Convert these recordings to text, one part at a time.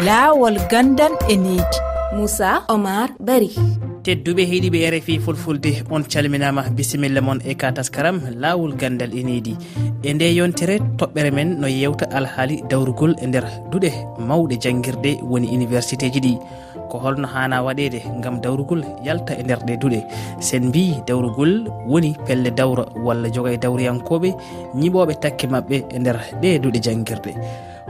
laawol gandan e needi moussa omar bari. Tedduɓe heeɗiɓe rfi fulfulde on calminama bisimilla moon e ka taskaram laawol gandal e enidi e nde yontere toɓɓere men no yewta alhaali dawrugol e nder duuɗe mawɗe jangguirɗe woni université ji ɗi. Ko holno hana waɗede gam dawrugol yalta e nder ɗe duuɗe sen mbi dawrugol woni pelle dawra walla joga e dawriyankoɓe ñiɓoɓe takke mabɓe e nder ɗe duuɗe jangguirɗe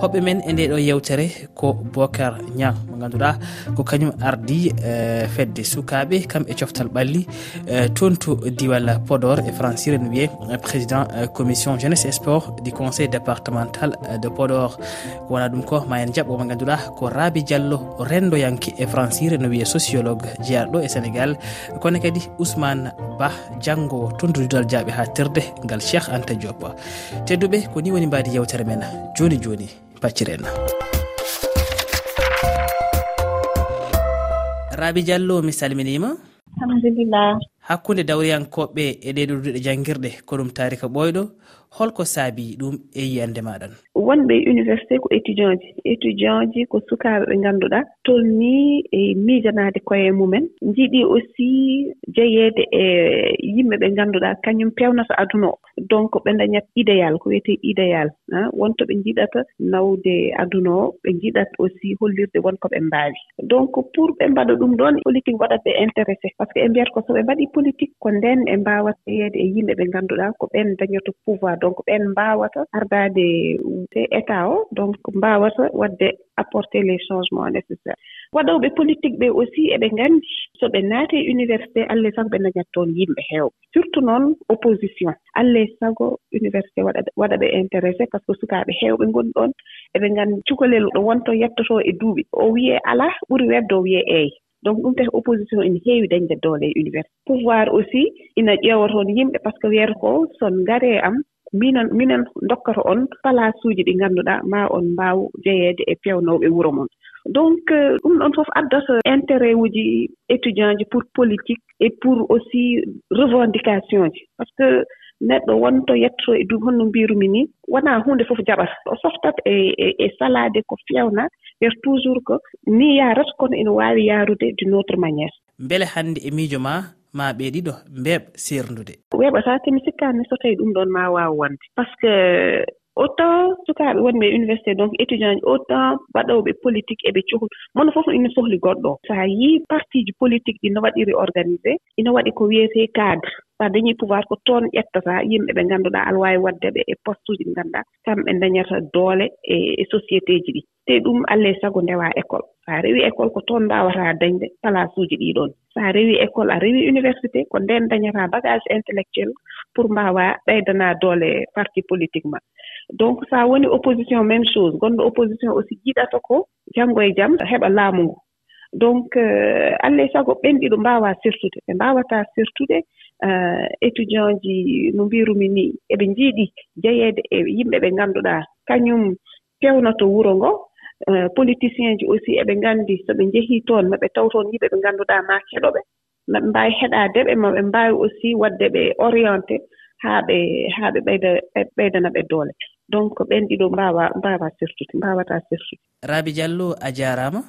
hoɓɓe men e nde ɗo yewtere ko bocar niang. Mo ganduɗa ko kañum ardi e, fedde sukaɓe kam e coftal ɓalli e, toon to diwal podor e francire no wiye e, président commission jeunesse et sport du conseil départemental de podor. Wona ɗum ko ma en jaɓɓo mo ganduɗa ko raabi diallo rendoyanke e francire no wiye sociologue jeyaɗo e sénégal. Kono kadi ousmane ba janggo tondududal jaaɓe ha terde ngal cheikh anta diop. Tedduɓe ko ni woni mbadi yewtere men joni joni pacciren rabi diallo mi salminima. Alhamdulillah. Hakkunde dawriyankoɓe e ɗe ɗurduɗe jangguirɗe ko ɗum tarika ɓoyɗo. holko saabi ɗum e yiyande maɗan. Wonɓe université ko étudiant ji. Étudiant ji ko sukaaɓe ɓe ngannduɗaa tolni e miijanaade koye mumen. Njiɗi aussi jeyeede e yimɓe ɓe ngannduɗaa kañum peewnata aduna o. Donc ɓe dañat idéal ko wiyetee idéal ah. wonto ɓe njiɗata nawde aduna o. Ɓe njiɗat aussi hollirde wonko ɓe mbaawi. Donc pour ɓe mbaɗa ɗum ɗoon politique waɗat ɓe intéressé. Par ce que ɓe mbiyata ko so ɓe mbaɗii politique ko ndeen ɓe mbaawat jeyeede e yimɓe ɓe ngannduɗaa ko ɓeen dañata pouvoir donc ɓen mbaawata ardaade e état o donc mbaawata waɗde apporté les changements changement :fra waɗooɓe politique ɓe aussi eɓe nganndi so ɓe naati e université :fra sago ɓe dañata toon yimɓe heewɓe surtout noon opposition :fra sago université :fra waɗa ɓe intéressé par ce que sukaaɓe heewɓe ngoni ɗoon eɓe nganndi cukalel ɗo wonto yettotoo e duuɓi. O wiyee alaa ɓuri wedde o wiyee eeyi donc ɗum taki opposition :fra heewi dañde doole e université. Pouvoir aussi ina ƴeewa toon yimɓe par ce que wiyata ko son ngaree am minen minen dokkata on place uji ɗi ngannduɗaa ma on mbaaw jeyeede e peewnooɓe wuro mon. Donc ɗum ɗon fof addata intérêt uji étudient ji pour politique et pour aussi revendication ji. Par ce que neɗɗo wonto yetto e duum honno mbirumi ni wonaa huunde fof jaɓata. O softat e e, e salaade ko feewna wer toujours que ni yarata kono ina waawi yaarude d' une autre maniére mbele hannde e miijo maa ma ɓe ɗiɗo mbeeɓ serdude. Weɓata mi sikkaani so tawii ɗum ɗoon ma waawa wonde par ce que autant sukaaɓe wonɓe e université donc étudiant ji autant mbaɗowɓe politique eɓe cohli mono fof ina sohli goɗɗo. O so a yii parti ji politique ɗi no waɗiri organisé ina waɗi ko wiyetee cadre. so a dañii pouvoir ko toon ƴettataa yimɓe ɓe ngannduɗaa aɗa waawi waɗde ɓe e poste uji ɗi ngannduɗaa. Kamɓe dañata doole e, e société ji ɗi. Te ɗum alaa e sago ndewaa école. So a rewii école ko toon mbaawataa dañde place uji ɗii ɗoon. So a rewii école a rewii université ko ndeen dañataa bagage intellectuel pour mbaawaa ɓeydanaa doole parti politique ma. Donc so a woni opposition même chose. Gonɗo opposition aussi jiɗata ko janngo e jam heɓa laamu ngu. Donc euh, allah e sago ɓenɗi ɗo mbaawaa sirtude. Ɓe mbaawataa sirtude Eh, étudient ji no mbirumi ni eɓe njiiɗi jeyeede e yimɓe ɓe ngannduɗaa. Kañum pewnoto wuro ngoo eh, politicien ji aussi eɓe nganndi so ɓe njehii toon maɓe taw toon yimɓe ɓe ngannduɗaa maa keɗoɓe maɓe mbaawi heɗaade ɓe maɓe mbaawi aussi waɗde ɓe orienté haa ɓe haa ɓe ɓeyda ɓeydana ɓe doole. Donc ɓen ɗiɗo mbaawa mbaawa sertude mbaawataa sertude raabi diallo a jaaraama.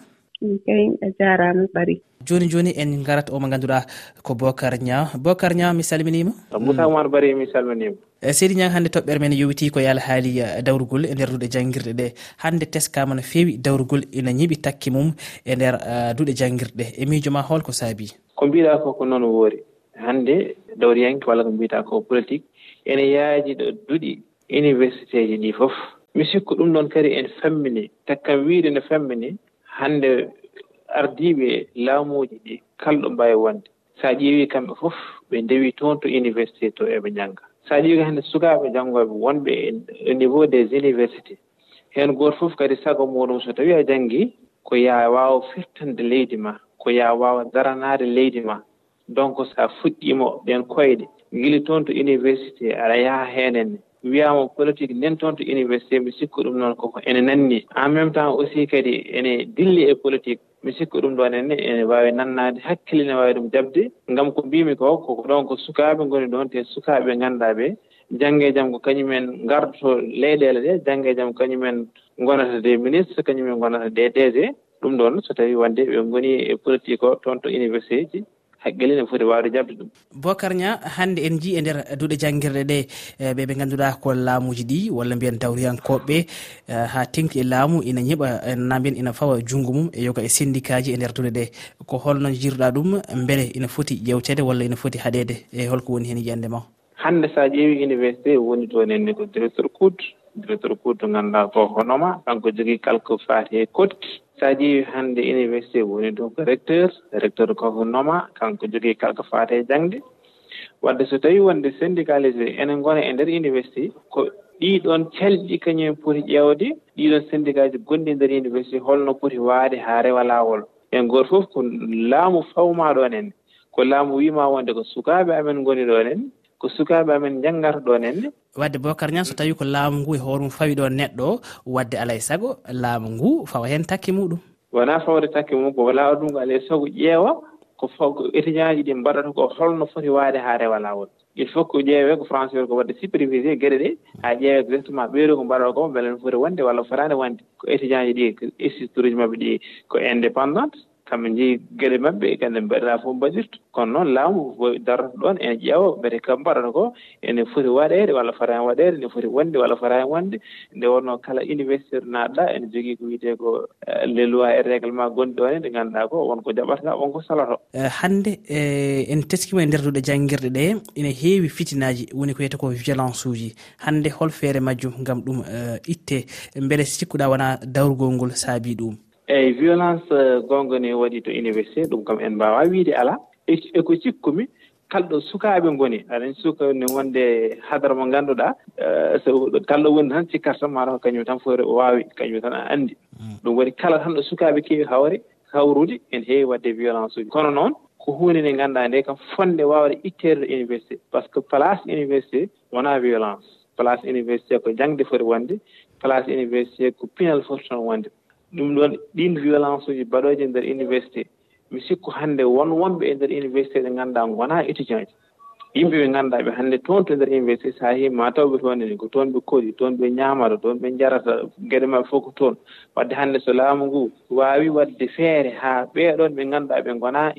min a jarama ɓaari joni joni en garat omo ganduɗa ko bocar ña bocar ña mi salminima moussa oumar bari mi salminima e eh, seydi ñag hannde toɓɓere men yowiti ko yaala haali eh, dawrugol e nder duuɗe janguirɗe ɗe. Hannde teskama no feewi dawrugol ina ñiɓi takki mum e nder eh, duuɗe janguirɗe e miijo ma holko saabi. Ko mbiɗa ko ko noon woori. Hannde dawriyanke walla ko mbiyata ko politique ene yaaji ɗo duɗi université ji ɗi fof. Mi sikku ɗum ɗon kadi en fammini takkam wiide no fammini hannde ardiiɓe laamuuji ɗi kala ɗo mbaawi wonde. So a ƴeewii kamɓe fof ɓe ndewii toon to université to eɓe njannga so a ƴeewii hannde sukaaɓe janngooɓe wonɓe au niveau des universités. Heen gooto fof kadi sago muɗum so tawii a janngii ko yaa waawa firtande leydi ma ko yaa waawa daranaade leydi ma. Donc so a fuɗɗiima ɓeen koyɗe gila toon to université aɗa yaha heenenne. wiyaama politique nden toon to université mi sikku ɗum noon koko ene nanni. En même temps aussi kadi ene dilli e politique mi sikku ɗum ɗon enne ene waawi nannaade hakkille ne waawi ɗum jaɓde ngam ko mbimi ko koko ɗon ko sukaaɓe ngoni ɗon te sukaɓe ganduɗa ɓe jannge e jam ko kañumen ngardoto leyɗeele ɗe jannge e jam kañumen ngonata des ministre kañumen ngonata des DG. Ɗum ɗoon so tawii wonde ɓe goni e politique o toon to université ji. haqqille ne foti wawde jabde ɗum. Bocar nia hannde en jii e nder duuɗe janguirɗe ɗe e, ɓe ɓe ganduɗa ko laamuji ɗi walla mbiyen dawriyankoɓeɓe ha tengti e laamu ina ñiɓa e, na mbiyen ina fawa junngo mum e yoga e syndicat ji e nder duuɗe ɗe. Ko holno jirɗa ɗum beele ina foti ƴewtede walla ina foti haɗede e holko woni heen yiyande ma hannde so a ƴeewi université woni toon enne ko directeur coude directeur cour to ngannduɗaa ko honoma kanko jogii kalko faati e kotti so a ƴeewi hannde université woni ɗo ko recteur recteur koko noma kanko jogii kalko faati e jangde wadde so tawii wonde syndicalisé ene ngona e ndeer université ko ɗiiɗoon calɗi kañumen poti ƴeewde ɗiiɗoon syndicat ji gonɗi e ndeer université holno poti waade haa rewa laawol. En gooto fof ko laamu fawmaa ɗon en ko laamu wiima wonde ko sukaaɓe amen ngoni ɗoon en ko sukaaɓe amen janngata ɗoon henne wadde bocar ñan so tawi ko laamu ngu e hoore mum fawi ɗon neɗɗo o wadde alay sago laamu ngu fawa heen takke muɗum. Wonaa fawde takke mum ko walaa ɗum ko alay e sago ƴeewa ko ko étudiant ji ɗi mbaɗata ko holno foti waade haa rewa laawol. Il faut que ƴeewee ko français ko wadde supervisé geɗe ɗe haa ƴeewee exactement ɓeeɗo ko mbaɗata ko mbele no foti wonde walla fotaani wonde. Ko étudiant ji ɗi ko institut uji maɓɓe ɗi ko indépendante. kamɓe njeyi geɗe maɓɓe kadi mbaɗiraa fof mbaɗirta kono noon laamu darata ɗon ene ƴeewa mbete kam mbaɗata ko ene foti waɗeede walla fotaani waɗeede ene foti wonde walla fotaani wonde. Nde wonno kala université naaɗɗa ene jogii ko wiyetee ko eh, les lois et réglement gonɗi ɗon e nde ngannduɗaa ko wonko jaɓata wonko saloto eh, hannde eh, en teskima e nderduɗe janngirɗe ɗe ene heewi fitinaaji woni ko wiyete ko violence uji hannde hol feere majjum ngam ɗum itte mbeɗe sikkuɗa wona dawrugol ngol saabi ɗum. eeyi violence eh, :fra goonga no waɗi to université ɗum kam en mbaawaa wiide alaa eko e cikkumi kalɗo sukaaɓe ngoni aɗa suka ne wonde hadara mo ngannduɗaa eh, so kalɗo woni tan cikkata tan mataw ko kañum tan foti waawi kañum tan a anndi. Hmm. Ɗum waɗi kala tan ɗo sukaaɓe keewi hawre hawrude ene heewi waɗde violence uji. Kono noon ko huunde nde ngannduɗaa nde kam fonde waawde itteede ɗo université par ce que place université :fra wonaa violence. Place université ko jangde foti wonde place université ko pinal foti toon wonde. ɗum ɗon ɗin violence uji mbaɗoje e nder université. Mi sikku hannde won wonɓe e nder université ɓe ngannduɗaa wonaa étudient ji. Yimɓe ɓe ngannduɗaa ɓe hannde toon to nder université so a ma mataw ɓe toon ene ko toon ɓe koɗi toon ɓe ñaamata toon ɓe njarata geɗe maɓɓe fof ko toon. Wadde hannde so laamu ngu waawi waɗde feere haa ɓeeɗon ɓe ngannduɗaa ɓe ngonaa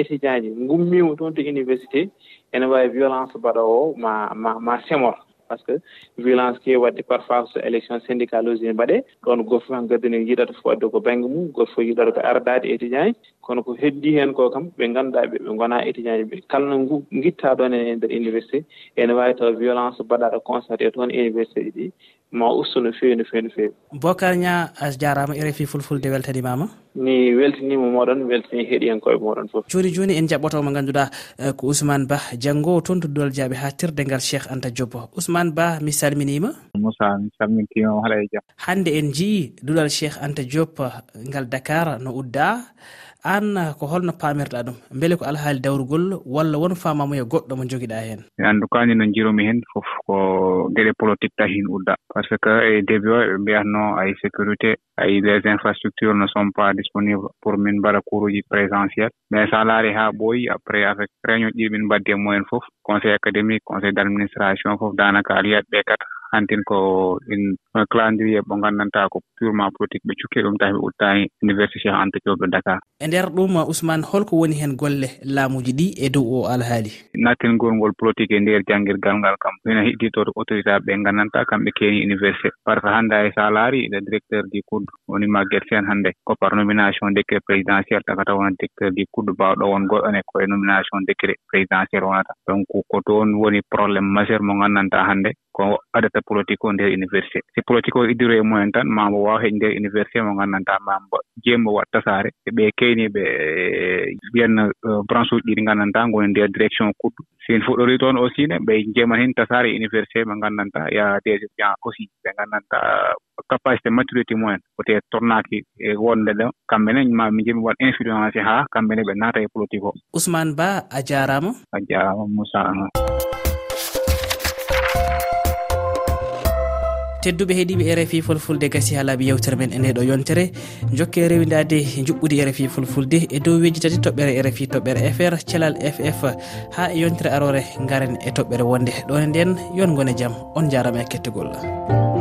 étudient ji. Ngummiima toon to université ene waawi violence mbaɗoowo ma ma ma semor. par ce que violence ke wadde par fois so élection syndical uji ne mbaɗe ɗon goto fof hankkadine yiɗata fof wadde ko banggue mum goto fof yiɗata ko ardade étudiant ji kono ko heddi hen ko kam ɓe ganduɗa ɓe ɓe gona étudiant ji ɓe kala no guitta ɗon e nder université ene wawi taw violence mbaɗaɗo constaté toon université ji ɗi. ma usto no fewi no fewi no fewi. Bocar ña a jarama rfi fulfulde weltanimama? Mi weltanima moɗon weltani heeɗiyankoɓe moɗon foof. Joni joni en jaɓɓoto mo ganduɗa eh, ko ousmane ba. Janggowo toon to doljaɓe ha tirdengal cheikh anta diobbo ousmane ba mi salminima? Moussa mi salmintimama haɗa e jaam hande en jii duɗal cheikh anta diop ngal dakar no udda. an ko holno paamirɗa ɗum. Beele ko alhaali dawrugol walla won faamamuya goɗɗo mo jogiɗa heen. E anndu kaani no jiromi heen fof ko geɗe politique tahi n udda. Par ce que e début o ɓe mbiyatno ay sécurité ay les infrastructures ne sont pas disponible pour min mbaɗa couruji présentiel. Mais so laari haa ɓooyi après avec réunion ɗiɗi min mbaddi e mumen fof conseil académique conseil d' administration fof danaka aliyat ɓe kata. hantin ko in eh, calendrier mo gandanta ko purement politique ɓe cukki ɗum tawi ɓe uttani université cheikh anta diop e dakar. E nder ɗum ousmane holko woni hen golle laamuji ɗi e dow o alhaali? Nattingol ngol politique e nder jangguirgal ngal kam. Ina hedditode autorité ɓe gandanta kamɓe keeni université. Par ce que hannde hay sa laari le directeur du coud woni maguet sen hannde. Ko par nomination décret présidentiel takata wona directeur du coud mbawɗo won goɗɗone koye nomination décret présidentiel wonata. Donc ko toon woni probléme majeur mo gandanta hannde. ko addata politique o nder université. Si politique o iddiro e mumen tan ma waw heƴ nder université mo nganndantaa mambo jeemmo wat watta e ɓe keyniɓe mbiyanno eh, branche uji ɗiɗi ɗi nganndantaa ngoni e nder direction kuɗɗo sin fuɗɗori toon aussi ne ɓe jeeman hen tasaare e université mo nganndantaa ya des étudiants aussi ɓe nganndantaa capacité maturité mumen wote tornaki e wonde ɗo. Kamɓe ne ma min jimi waɗ influencé haa kamɓe ne ɓe naata e politique o ousmane ba a jarama a jarama moussa tedduɓe heeɗiɓe e rfi fulfulde gasi ha laaɓi yewtere men e ndeɗo yontere. Jokke rewidade juɓɓudi rfi fulfulde e dow weji tati toɓɓere rfi toɓɓere fr thelal ff ha e yontere arore garen e toɓɓere wonde. Ɗone nden yon gone jaam on jarama e kettugol